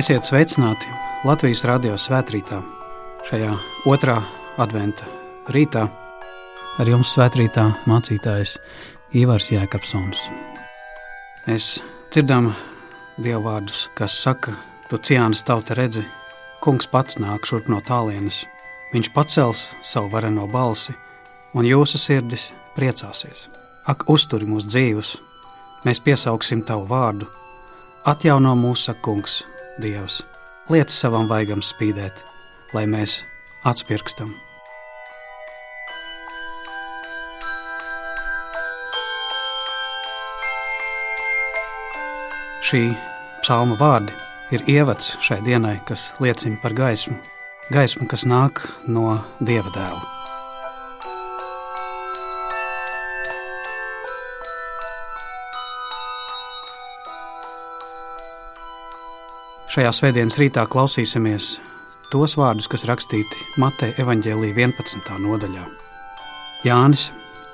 Esiet sveicināti Latvijas radio svētkrītā, šajā otrā adventa rītā. Ar jums svētkrītā mācītājs Ivars Jēkabsons. Mēs dzirdam dievu vārdus, kas saka, tu ciānas tauta redzi, kungs pats nāk šurp no tālienes. Viņš pacels savu vareno balsi, un jūsu sirdis priecāsies. Ak, uzturi mūsu dzīvus, mēs piesauksim tavu vārdu, atjauno mūsu kungs, Dievs, liec savam vaigam spīdēt, lai mēs atspirkstam. Šī psalma vārdi ir ievads šai dienai, kas liecina par gaismu, gaismu, kas nāk no Dieva dēla. Šajā svētdienas rītā klausīsimies tos vārdus, kas rakstīti Mateja evaņģēlīja 11. nodaļā. Jānis,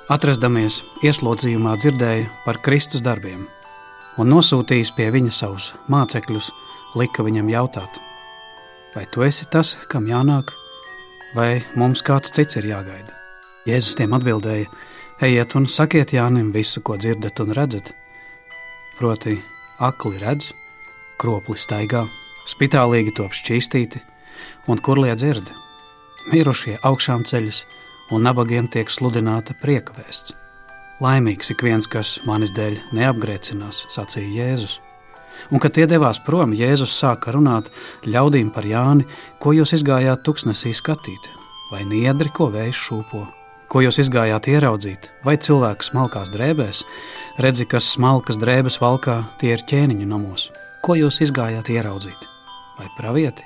atrastamies ieslodzījumā, dzirdēja par Kristus darbiem un nosūtījis pie viņa savus mācekļus, lika viņam jautāt, vai tu esi tas, kam jānāk, vai mums kāds cits ir jāgaida? Jēzus tiem atbildēja: Ejiet un sakiet Jānim visu, ko dzirdat un redzat. Proti, akli redz, kropli staigā, spitālīgi top šķīstīti, un kurlie dzird. Mirušie augšām ceļas, un nabagiem tiek sludināta prieka vēsts. Laimīgs ik viens, kas manis dēļ neapgrēcinās, sacīja Jēzus. Un, kad tie devās prom, Jēzus sāka runāt ļaudīm par Jāni, ko jūs izgājāt tuksnesī skatīt, vai niedri, ko vējš šūpo, ko jūs izgājāt ieraudzīt, vai cilvēks smalkās drēbēs, redzi, kas smalkas drēbes valkā, tie ir ķēniņu namos. Ko jūs izgājāt ieraudzīt? Vai pravieti?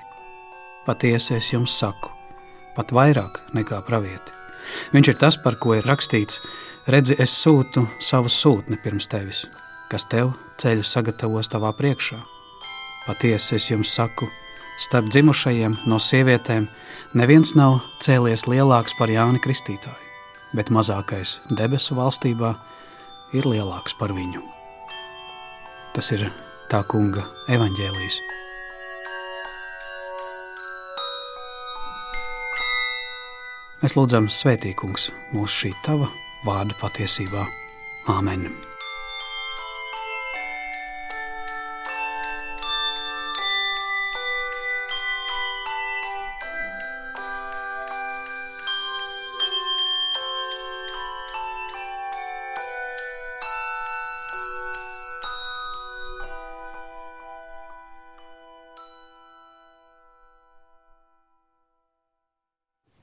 Patiesi es jums saku, pat vairāk nekā pravieti. Viņš ir tas, par ko ir rakstīts: Redzi, es sūtu savu sūtni pirms tevis, kas tev ceļu sagatavos tavā priekšā. Patiesi es jums saku, starp dzimušajiem no sievietēm neviens nav cēlies lielāks par Jāni Kristītāju, bet mazākais debesu valstībā ir lielāks par viņu. Tas ir tā kunga evaņģēlijas. Mēs lūdzam, Svētīkungs, mūsu šī tava vārda patiesībā. Āmen!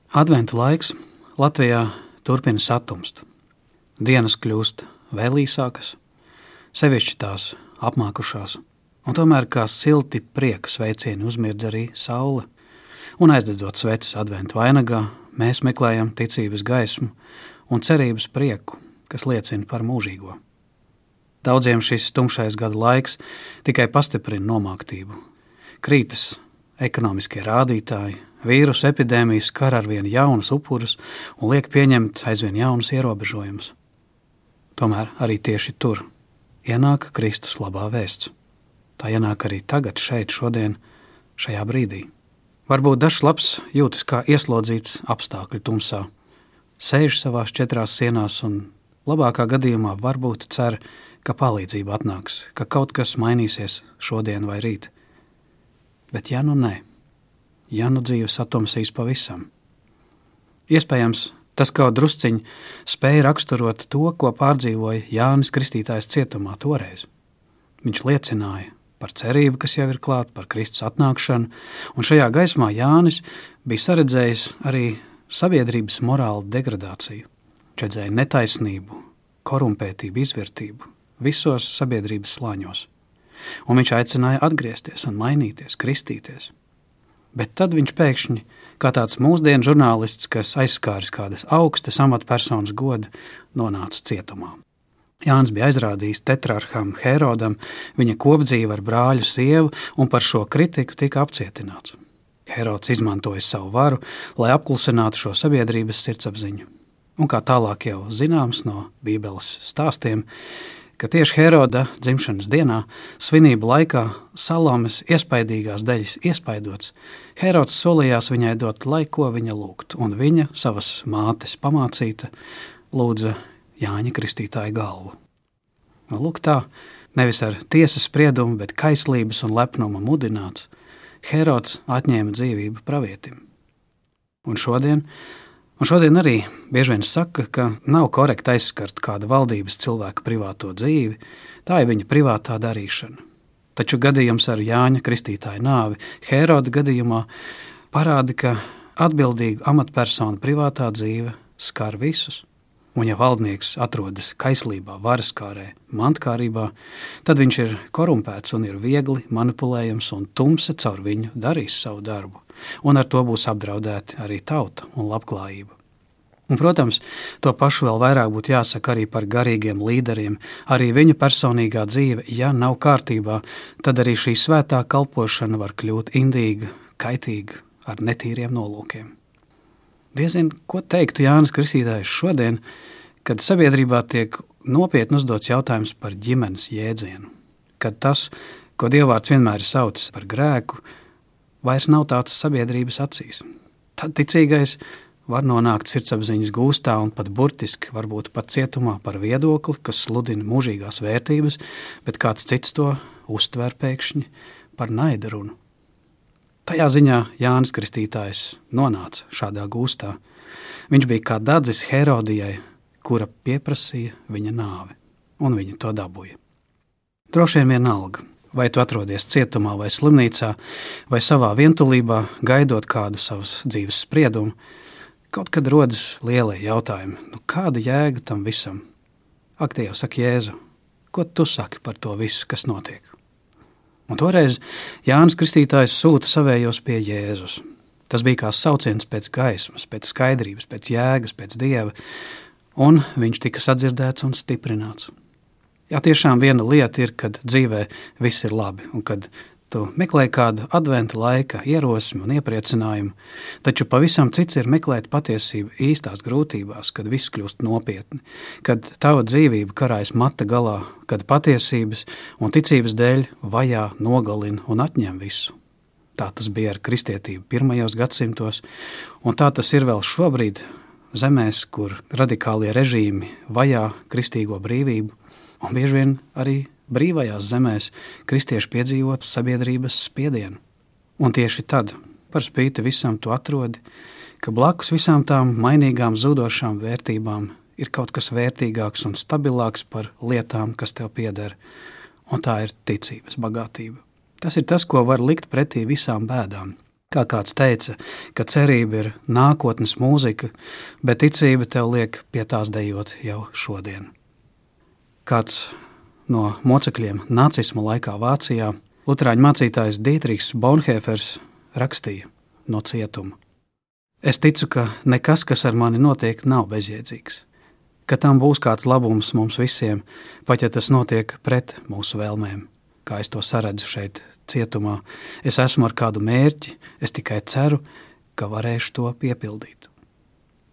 Adventu laiks Latvijā turpina satumst. Dienas kļūst vēl īsākas, sevišķi tās apmākušās, un tomēr kā silti prieka sveicieni uzmirdz arī saule. Un aizdedzot sveces adventu vainagā, mēs meklējam ticības gaismu un cerības prieku, kas liecina par mūžīgo. Daudziem šis tumšais gada laiks tikai pastiprina nomāktību. Krītas ekonomiskie rādītāji, Vīrusu epidēmijas skar ar vien jaunus upurus un liek pieņemt aizvien jaunus ierobežojumus. Tomēr arī tieši tur ienāk Kristus labā vēsts. Tā ienāk arī tagad, šeit, šodien, šajā brīdī. Varbūt dažs labs jūtas kā ieslodzīts apstākļu tumsā, sēž savās četrās sienās un labākā gadījumā varbūt cer, ka palīdzība atnāks, ka kaut kas mainīsies šodien vai rīt. Bet ja nu nē, ja nu dzīve satumsīs pavisam. Iespējams, tas kaut drusciņi spēja raksturot to, ko pārdzīvoja Jānis Kristītājs cietumā toreiz. Viņš liecināja par cerību, kas jau ir klāta, par Kristus atnākšanu, un šajā gaismā Jānis bija saredzējis arī sabiedrības morālu degradāciju, redzēja netaisnību, korumpētību, izvērtību visos sabiedrības slāņos. Un viņš aicināja atgriezties un mainīties, kristīties. Bet tad viņš pēkšņi, kā tāds mūsdienu žurnālists, kas aizskāris kādas augstas amatpersonas godu, nonāca cietumā. Jānis bija aizrādījis tetrarham Herodam viņa kopdzīvi ar brāļu sievu, un par šo kritiku tika apcietināts. Herods izmantoja savu varu, lai apklusinātu šo sabiedrības sirdsapziņu. Un kā tālāk jau zināms no Bībeles stāstiem, ka tieši Heroda dzimšanas dienā, svinību laikā, Salomes iespaidīgās daļas iespaidots, Herods solījās viņai dot, lai ko viņa lūgtu, un viņa savas mātes pamācīta lūdza Jāņa Kristītāja galvu. Nu, lūk tā, nevis ar tiesas spriedumu, bet kaislības un lepnuma mudināts, Herods atņēma dzīvību pravietim. Un šodien Un šodien arī bieži vien saka, ka nav korekti aizskart kāda valdības cilvēka privāto dzīvi, tā ir viņa privātā darīšana. Taču gadījums ar Jāņa Kristītāja nāvi Hēroda gadījumā parāda, ka atbildīga amatpersona privātā dzīve skar visus. Un, ja valdnieks atrodas kaislībā, varaskārē, mantkārībā, tad viņš ir korumpēts un ir viegli manipulējams, un tumsa caur viņu darīs savu darbu un ar to būs apdraudēta arī tauta un labklājība. Un, protams, to pašu vēl vairāk būtu jāsaka arī par garīgiem līderiem. Arī viņu personīgā dzīve, ja nav kārtībā, tad arī šī svētā kalpošana var kļūt indīga, kaitīga, ar netīriem nolūkiem. Diezin, ko teiktu Jānis Kristītājs šodien, kad sabiedrībā tiek nopietni uzdots jautājums par ģimenes jēdzienu, kad tas, ko Dievvvārds vienmēr ir saucis par grēku, vairs nav tāds sabiedrības acīs. Tad ticīgais var nonākt sirdsapziņas gūstā un pat burtiski, varbūt pat cietumā par viedokli, kas sludina mūžīgās vērtības, bet kāds cits to uztver pēkšņi par naida runu. Tajā ziņā Jānis Kristītājs nonāca šādā gūstā. Viņš bija kā dadzis Herodijai, kura pieprasīja viņa nāvi, un viņa to dabūja. Droši vien vienalga, Vai tu atrodies cietumā, vai slimnīcā, vai savā vientulībā, gaidot kādu savas dzīves spriedumu, kaut kad rodas lielie jautājumi, nu, kāda jēga tam visam? Ak, jau saka, Jēzu, ko tu saki par to visu, kas notiek? Un toreiz Jānis Kristītājs sūta savējos pie Jēzus. Tas bija kā sauciens pēc gaismas, pēc skaidrības, pēc jēgas, pēc dieva, un viņš tika sadzirdēts un stiprināts. Jā, tiešām viena lieta ir, kad dzīvē viss ir labi un kad tu meklē kādu adventa laika ierosmi un iepriecinājumu, taču pavisam cits ir meklēt patiesību īstās grūtībās, kad viss kļūst nopietni, kad tava dzīvība karājas mata galā, kad patiesības un ticības dēļ vajā, nogalina un atņem visu. Tā tas bija ar kristietību pirmajos gadsimtos, un tā tas ir vēl šobrīd zemēs, kur radikālie režīmi vajā kristīgo brīvību, un bieži vien arī brīvajās zemēs kristieši piedzīvot sabiedrības spiedienu. Un tieši tad, par spīti visam, tu atrodi, ka blakus visām tām mainīgām, zudošām vērtībām ir kaut kas vērtīgāks un stabilāks par lietām, kas tev pieder, un tā ir ticības bagātība. Tas ir tas, ko var likt pretī visām bēdām. Kā kāds teica, ka cerība ir nākotnes mūzika, bet ticība tev liek pie tās dejot jau šodien kāds no mocekļiem nacisma laikā Vācijā, Lutāņu mācītājs Dietrichs Bonhēfers rakstīja no cietuma. Es ticu, ka nekas, kas ar mani notiek, nav bezjēdzīgs, ka tam būs kāds labums mums visiem, pat ja tas notiek pret mūsu vēlmēm, kā es to saredzu šeit, cietumā. Es esmu ar kādu mērķi, es tikai ceru, ka varēšu to piepildīt.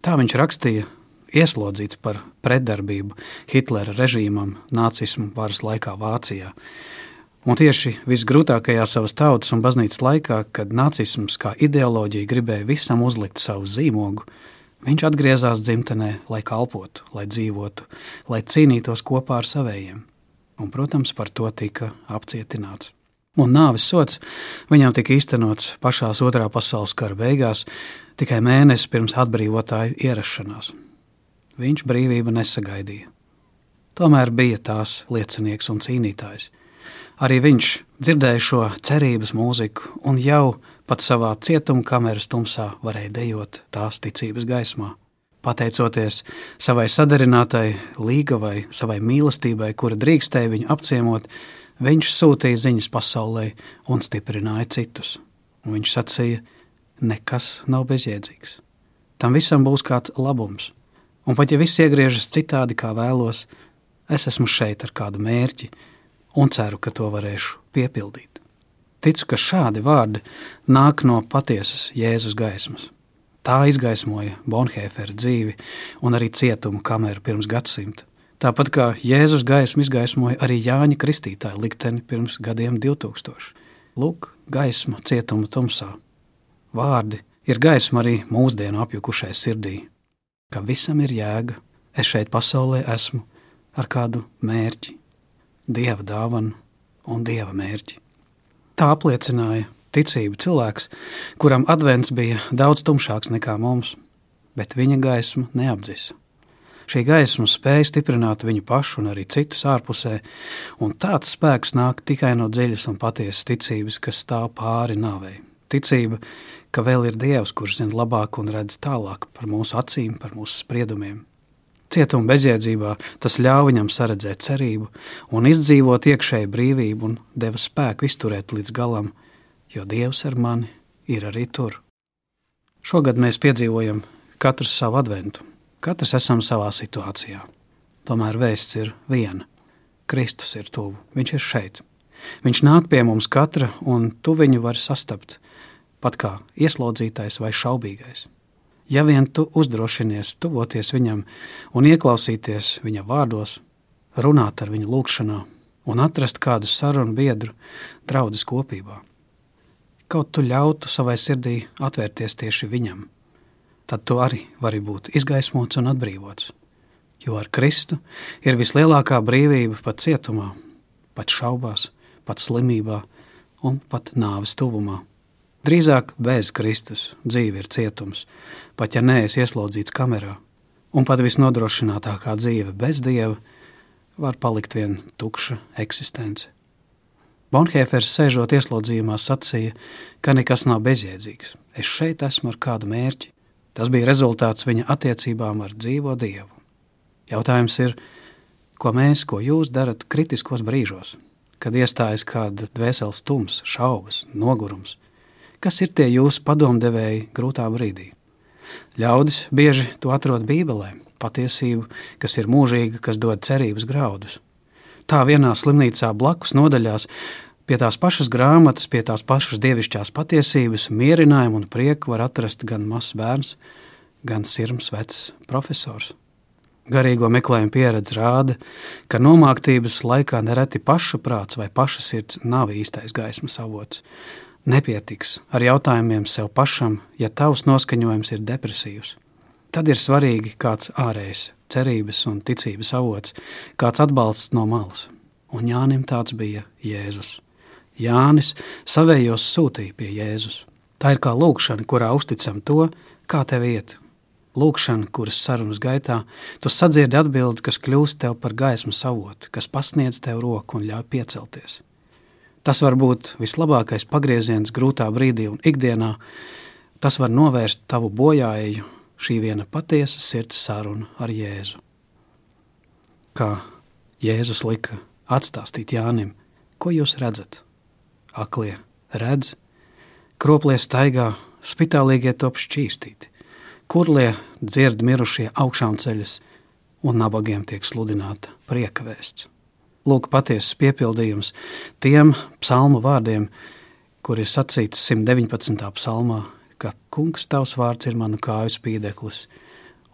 Tā viņš rakstīja ieslodzīts par pretdarbību Hitlera režīmam, nācismu varas laikā Vācijā. Un tieši visgrūtākajā savas tautas un baznīcas laikā, kad nācisms kā ideoloģija gribēja visam uzlikt savu zīmogu, viņš atgriezās dzimtenē, lai kalpotu, lai dzīvotu, lai cīnītos kopā ar savējiem. Un, protams, par to tika apcietināts. Un nāves sots viņam tika īstenots pašās otrā pasaules kara beigās, tikai mēnesis pirms atbrīvotāju ierašanās viņš brīvību nesagaidīja. Tomēr bija tās liecinieks un cīnītājs. Arī viņš dzirdēja šo cerības mūziku un jau pat savā cietuma kameras tumsā varēja dejot tās ticības gaismā. Pateicoties savai sadarinātai līgavai, savai mīlestībai, kura drīkstēja viņu apciemot, viņš sūtīja ziņas pasaulē un stiprināja citus. Un viņš sacīja, nekas nav bezjēdzīgs. Tam visam būs kāds labums. Un pat ja viss iegriežas citādi, kā vēlos, es esmu šeit ar kādu mērķi un ceru, ka to varēšu piepildīt. Ticu, ka šādi vārdi nāk no patiesas Jēzus gaismas. Tā izgaismoja Bonhēfera dzīvi un arī cietumu kameru pirms gadsimta, Tāpat kā Jēzus gaisma izgaismoja arī Jāņa Kristītāja likteni pirms gadiem 2000. Lūk, gaisma cietuma tumsā. Vārdi ir gaisma arī mūsdienu apjukušai sirdī, ka visam ir jēga, es šeit pasaulē esmu ar kādu mērķi, dieva dāvanu un dieva mērķi. Tā apliecināja ticību cilvēks, kuram advents bija daudz tumšāks nekā mums, bet viņa gaisma neapdzisa. Šī gaisma spēja stiprināt viņu pašu un arī citus ārpusē, un tāds spēks nāk tikai no dziļas un patiesas ticības, kas stāv pāri nāvei. Ticība, ka vēl ir Dievs, kurš zina labāk un redz tālāk par mūsu acīm, par mūsu spriedumiem. Cietuma bezjēdzībā tas ļāva viņam saredzēt cerību un izdzīvot iekšēju brīvību un deva spēku izturēt līdz galam, jo Dievs ar mani ir arī tur. Šogad mēs piedzīvojam katrs savu adventu, katrs esam savā situācijā. Tomēr vēsts ir viena - Kristus ir tuvu, viņš ir šeit. Viņš nāk pie mums katra, un tu viņu vari sastapt, kā ieslodzītais vai šaubīgais. Ja vien tu uzdrošinies tuvoties viņam un ieklausīties viņa vārdos, runāt ar viņu lūgšanā un atrast kādu sarunu biedru draudzes kopībā kaut tu ļautu savai sirdī atvērties tieši viņam, tad tu arī vari būt izgaismots un atbrīvots. Jo ar Kristu ir vislielākā brīvība pat cietumā, pat šaubās, pat slimībā un pat nāves tuvumā. Drīzāk bez Kristus dzīve ir cietums, pat ja neesi ieslodzīts kamerā, un pat visnodrošinātākā dzīve bez Dieva var palikt vien tukša eksistence. Bonhēfers sēžot ieslodzījumā sacīja, ka nekas nav bezjēdzīgs. Es šeit esmu ar kādu mērķi. Tas bija rezultāts viņa attiecībām ar dzīvo Dievu. Jautājums ir, ko mēs, ko jūs darat kritiskos brīžos, kad iestājas kāda dvēseles tums, šaubas, nogurums? Kas ir tie jūsu padomdevēji grūtā brīdī? Ļaudis bieži to atrod Bībelē, patiesību, kas ir mūžīga, kas dod cerības graudus tā vienā slimnīcā blakus nodaļās, pie tās pašas grāmatas, pie tās pašas dievišķās patiesības, mierinājumu un prieku var atrast gan mazs bērns, gan sirds vecs profesors. Garīgo meklējumu pieredze rāda, ka nomāktības laikā nereti paša prāts vai paša sirds nav īstais gaismas avots. Nepietiks ar jautājumiem sev pašam, ja tavs noskaņojums ir depresīvs. Tad ir svarīgi kāds ārējs cerības un ticības avots, kāds atbalsts no malas. Un Jānim tāds bija Jēzus. Jānis savējos sūtīja pie Jēzus. Tā ir kā lūkšana, kurā uzticam to, kā tev iet. Lūkšana, kuras sarunas gaitā, tu sadzirdi atbildi, kas kļūst tev par gaismu savotu, kas pasniedz tev roku un ļauj piecelties. Tas var būt vislabākais pagrieziens grūtā brīdī un ikdienā. Tas var novērst tavu bojāju šī viena patiesa sirds saruna ar Jēzu. Kā Jēzus lika atstāstīt Jānim, ko jūs redzat? Aklie redz, kroplie staigā, spitālīgie top šķīstīti, kurlie dzird mirušie augšām ceļas, un nabagiem tiek sludināta prieka vēsts. Lūk, patiesas piepildījums tiem psalmu vārdiem, kuri ir sacīts 119. psalmā, ka kungs tavs vārds ir manu kāju spīdeklis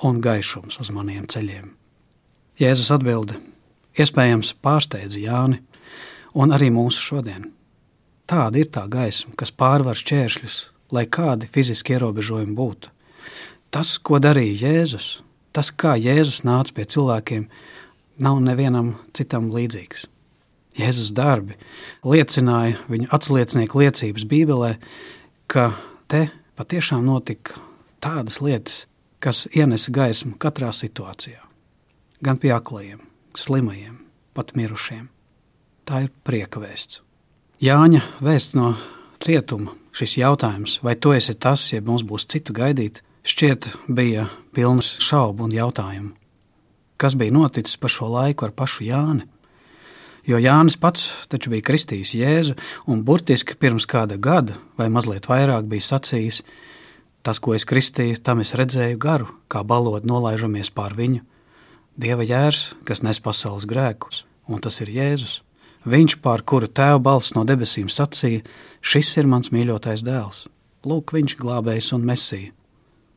un gaišums uz maniem ceļiem. Jēzus atbildi iespējams pārsteidza Jāni un arī mūsu šodien. Tāda ir tā gaisma, kas pārvar šķēršļus, lai kādi fiziski ierobežojumi būtu. Tas, ko darīja Jēzus, tas, kā Jēzus nāca pie cilvēkiem, nav nevienam citam līdzīgs. Jēzus darbi liecināja viņu atsliecinieku liecības Bībelē, ka te patiešām notika tādas lietas, kas ienesa gaismu katrā situācijā. Gan pie aklajiem, slimajiem, pat mirušiem. Tā ir prieka vēsts. Jāņa vēsts no cietuma šis jautājums, vai tu esi tas, ja mums būs citu gaidīt, šķiet bija pilns šaubu un jautājumu. Kas bija noticis pa šo laiku ar pašu Jāni? Jo Jānis pats taču bija kristījis Jēzu un burtiski pirms kāda gada vai mazliet vairāk bija sacījis, tas, ko es kristīju, tam es redzēju garu, kā balot nolaižamies pār viņu. Dieva jērs, kas nes pasaules grēkus, un tas ir Jēzus. Viņš, pār kuru tēva balss no debesīm sacīja, šis ir mans mīļotais dēls. Lūk, viņš glābējs un mesija.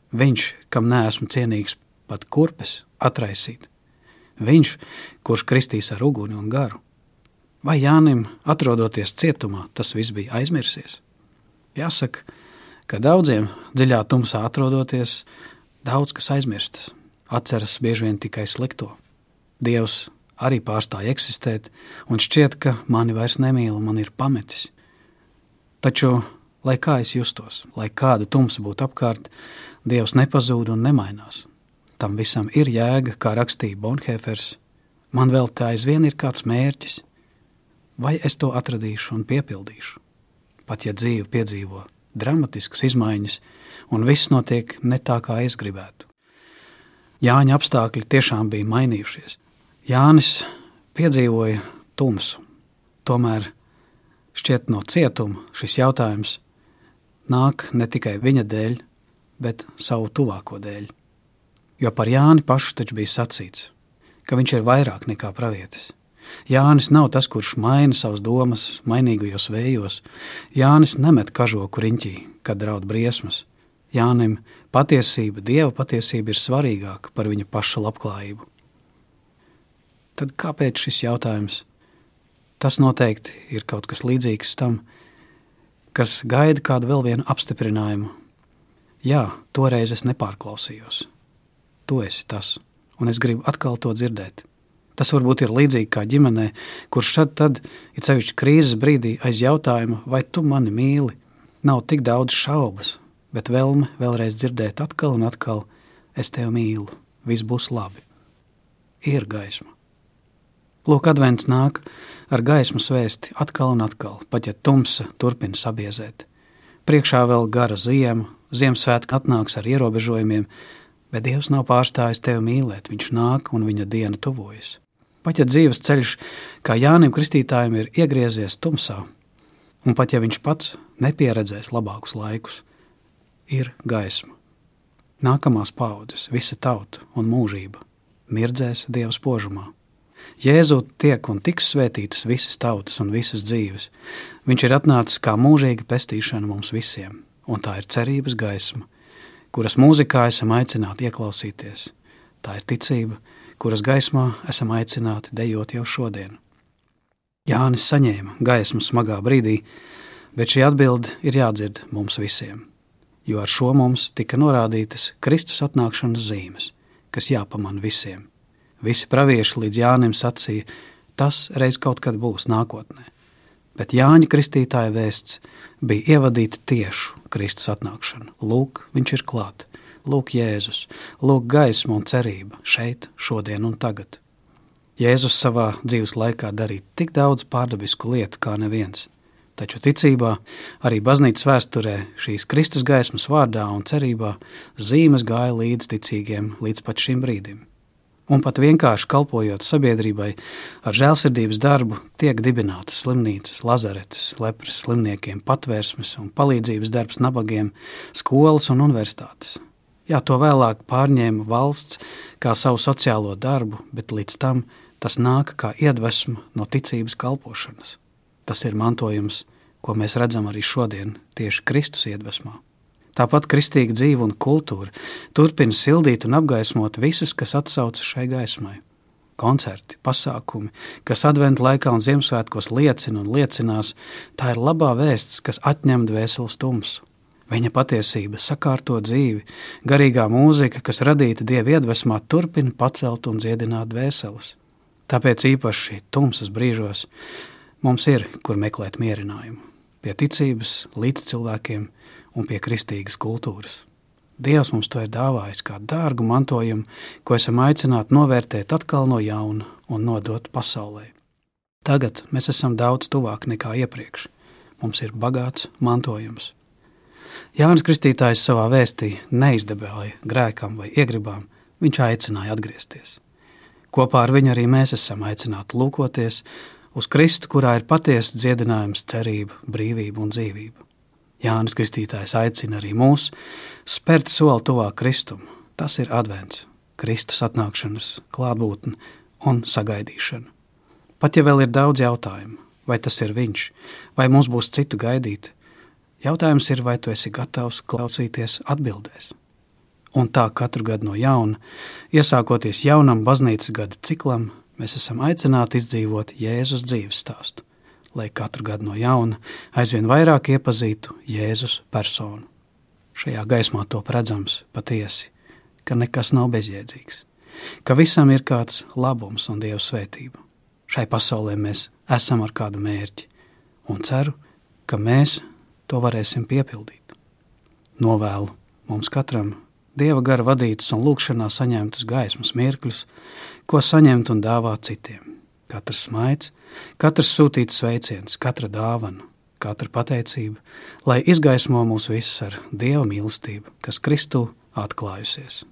Viņš, kam neesmu cienīgs pat kurpes atraisīt. Viņš, kurš kristīs ar uguni un garu. Vai Jānim, atrodoties cietumā, tas viss bija aizmirsies? Jāsaka, ka daudziem dziļā tumsā atrodoties, daudz kas aizmirstas, atceras bieži vien tikai slikto. Dievs arī pārstāja eksistēt, un šķiet, ka mani vairs nemīl man ir pametis. Taču, lai kā es justos, lai kāda tumsa būtu apkārt, Dievs nepazūd un nemainās. Tam visam ir jēga, kā rakstīja Bonhēfers. Man vēl tā aizvien ir kāds mērķis, vai es to atradīšu un piepildīšu. Pat ja dzīve piedzīvo dramatiskas izmaiņas, un viss notiek ne tā, kā es gribētu. Jāņa apstākļi tiešām bija mainījušies. Jānis piedzīvoja tumsu, tomēr šķiet no cietuma šis jautājums nāk ne tikai viņa dēļ, bet savu tuvāko dēļ. Jo par Jāni pašu taču bija sacīts, ka viņš ir vairāk nekā pravietis. Jānis nav tas, kurš maina savas domas mainīgajos vējos. Jānis nemet kažoku riņķī, kad draud briesmas. Jānim patiesība, dieva patiesība ir svarīgāka par viņa paša labklājību. Tad kāpēc šis jautājums? Tas noteikti ir kaut kas līdzīgs tam, kas gaida kādu vēl vienu apstiprinājumu Jā, toreiz es nepārklausījos. Tu esi tas, un es gribu atkal to dzirdēt. Tas varbūt ir līdzīgi kā ģimenē, kurš šad tad, ir sevišķi krīzes brīdī, aiz jautājuma, vai tu mani mīli, nav tik daudz šaubas, bet vēlme vēlreiz dzirdēt atkal un atkal, es tevi mīlu, viss būs labi. Ir gaisma. Lūk, advents nāk ar gaismas vēsti atkal un atkal, pat ja tumsa turpina sabiezēt. Priekšā vēl gara ziema, Ziemassvētki atnāks ar ierobežojumiem, bet Dievs nav pārstājis tevi mīlēt, Viņš nāk un viņa diena tuvojas. Pat ja dzīves ceļš, kā Jānim Kristītājam, ir iegriezies tumsā, un pat ja viņš pats nepieredzēs labākus laikus, ir gaisma. Nākamās paudzes, visa tauta un mūžība mirdzēs Dieva spožumā. Jēzu tiek un tiks svētītas visas tautas un visas dzīves. Viņš ir atnācis kā mūžīga pestīšana mums visiem un tā ir cerības gaisma, kuras mūzikā esam aicināti ieklausīties. Tā ir ticība, kuras gaismā esam aicināti dejot jau šodien. Jānis saņēma gaismu smagā brīdī, bet šī atbilde ir jādzird mums visiem, jo ar šo mums tika norādītas Kristus atnākšanas zīmes, kas jāpaman visiem. Visi pravieši līdz Jānim sacīja, tas reiz kaut kad būs nākotnē bet Jāņa Kristītāja vēsts bija ievadīta tiešu Kristus atnākšanu. Lūk, viņš ir klāt, lūk, Jēzus, lūk, gaisma un cerība šeit, šodien un tagad. Jēzus savā dzīves laikā darīja tik daudz pārdabisku lietu kā neviens, taču ticībā, arī baznīcas vēsturē šīs Kristus gaismas vārdā un cerībā zīmes gāja līdz ticīgiem līdz pat šim brīdim un pat vienkārši kalpojot sabiedrībai ar žēlsirdības darbu, tiek dibinātas slimnīcas, lazaretes, lepras slimniekiem, patvērsmes un palīdzības darbs nabagiem, skolas un universitātes. Jā, to vēlāk pārņēma valsts kā savu sociālo darbu, bet līdz tam tas nāk kā iedvesma no ticības kalpošanas. Tas ir mantojums, ko mēs redzam arī šodien, tieši Kristus iedvesmā. Tāpat kristīga dzīve un kultūra turpina sildīt un apgaismot visus, kas atsaucas šai gaismai. Koncerti, pasākumi, kas adventu laikā un Ziemassvētkos liecina un liecinās, tā ir labā vēsts, kas atņem dvēseles tumsu. Viņa patiesība, sakārto dzīvi, garīgā mūzika, kas radīta dieva iedvesmā, turpina pacelt un dziedināt dvēseles. Tāpēc īpaši tumsas brīžos mums ir, kur meklēt mierinājumu. Pie ticības, līdz cilvēkiem, un pie kristīgas kultūras. Dievs mums to ir dāvājis kā dārgu mantojumu, ko esam aicināti novērtēt atkal no jauna un nodot pasaulē. Tagad mēs esam daudz tuvāk nekā iepriekš. Mums ir bagāts mantojums. Jānis Kristītājs savā vēstī neizdebēja grēkam vai iegribām, viņš aicināja atgriezties. Kopā ar viņu arī mēs esam aicināti lūkoties uz Kristu, kurā ir patiesa dziedinājums, cerība, brīvība un dzīvība. Jānis Kristītājs aicina arī mūs spērt soli tuvāk Kristum. Tas ir advents, Kristus atnākšanas klātbūtne un sagaidīšana. Pat ja vēl ir daudz jautājumu, vai tas ir viņš, vai mums būs citu gaidīt, jautājums ir, vai tu esi gatavs klausīties atbildēs. Un tā katru gadu no jauna, iesākoties jaunam baznīcas gada ciklam, mēs esam aicināti izdzīvot Jēzus dzīves stāstu, lai katru gadu no jauna aizvien vairāk iepazītu Jēzus personu. Šajā gaismā top redzams patiesi, ka nekas nav bezjēdzīgs, ka visam ir kāds labums un Dieva svētība. Šai pasaulē mēs esam ar kādu mērķi, un ceru, ka mēs to varēsim piepildīt. Novēlu mums katram Dieva gara vadītus un lūkšanā saņemtus gaismas mirkļus, ko saņemt un dāvāt citiem. Katrs smaids, katrs sūtīts sveiciens, katra dāvana, katra pateicība, lai izgaismo mūs visus ar Dieva mīlestību, kas Kristū atklājusies.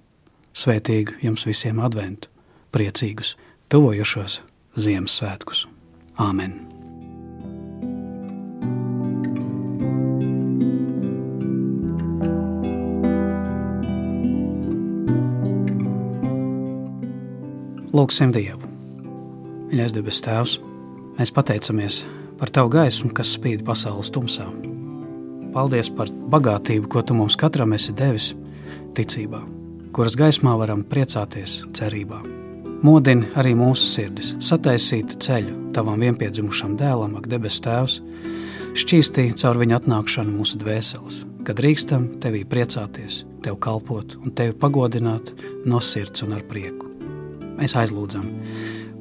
Svētīgu jums visiem adventu, priecīgus, tuvojušos Ziemassvētkus! Āmen! Lūksim Dievu! Mīļais debes Tēvs, mēs pateicamies par Tavu gaismu, kas spīd pasaules tumsā. Paldies par bagātību, ko Tu mums katram esi devis ticībā, kuras gaismā varam priecāties cerībā. Modini arī mūsu sirdis, sataisīt ceļu Tavam vienpiedzimušam dēlam, ak, debes Tēvs, šķīstī caur viņa atnākšanu mūsu dvēseles, kad drīkstam Tevī priecāties, Tev kalpot un Tevi pagodināt no sirds un ar prieku mēs aizlūdzam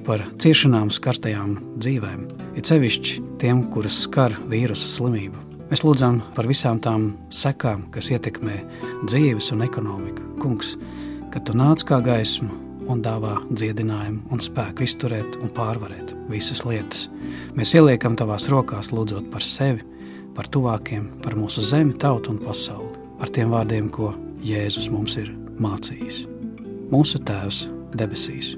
par ciešanām skartajām dzīvēm, it sevišķi tiem, kuras skar vīrusu slimību. Mēs lūdzam par visām tām sekām, kas ietekmē dzīves un ekonomiku. Kungs, ka tu nāc kā gaisma un dāvā dziedinājumu un spēku izturēt un pārvarēt visas lietas. Mēs ieliekam tavās rokās, lūdzot par sevi, par tuvākiem, par mūsu zemi, tautu un pasauli, ar tiem vārdiem, ko Jēzus mums ir mācījis. Mūsu Tēvs debesīs.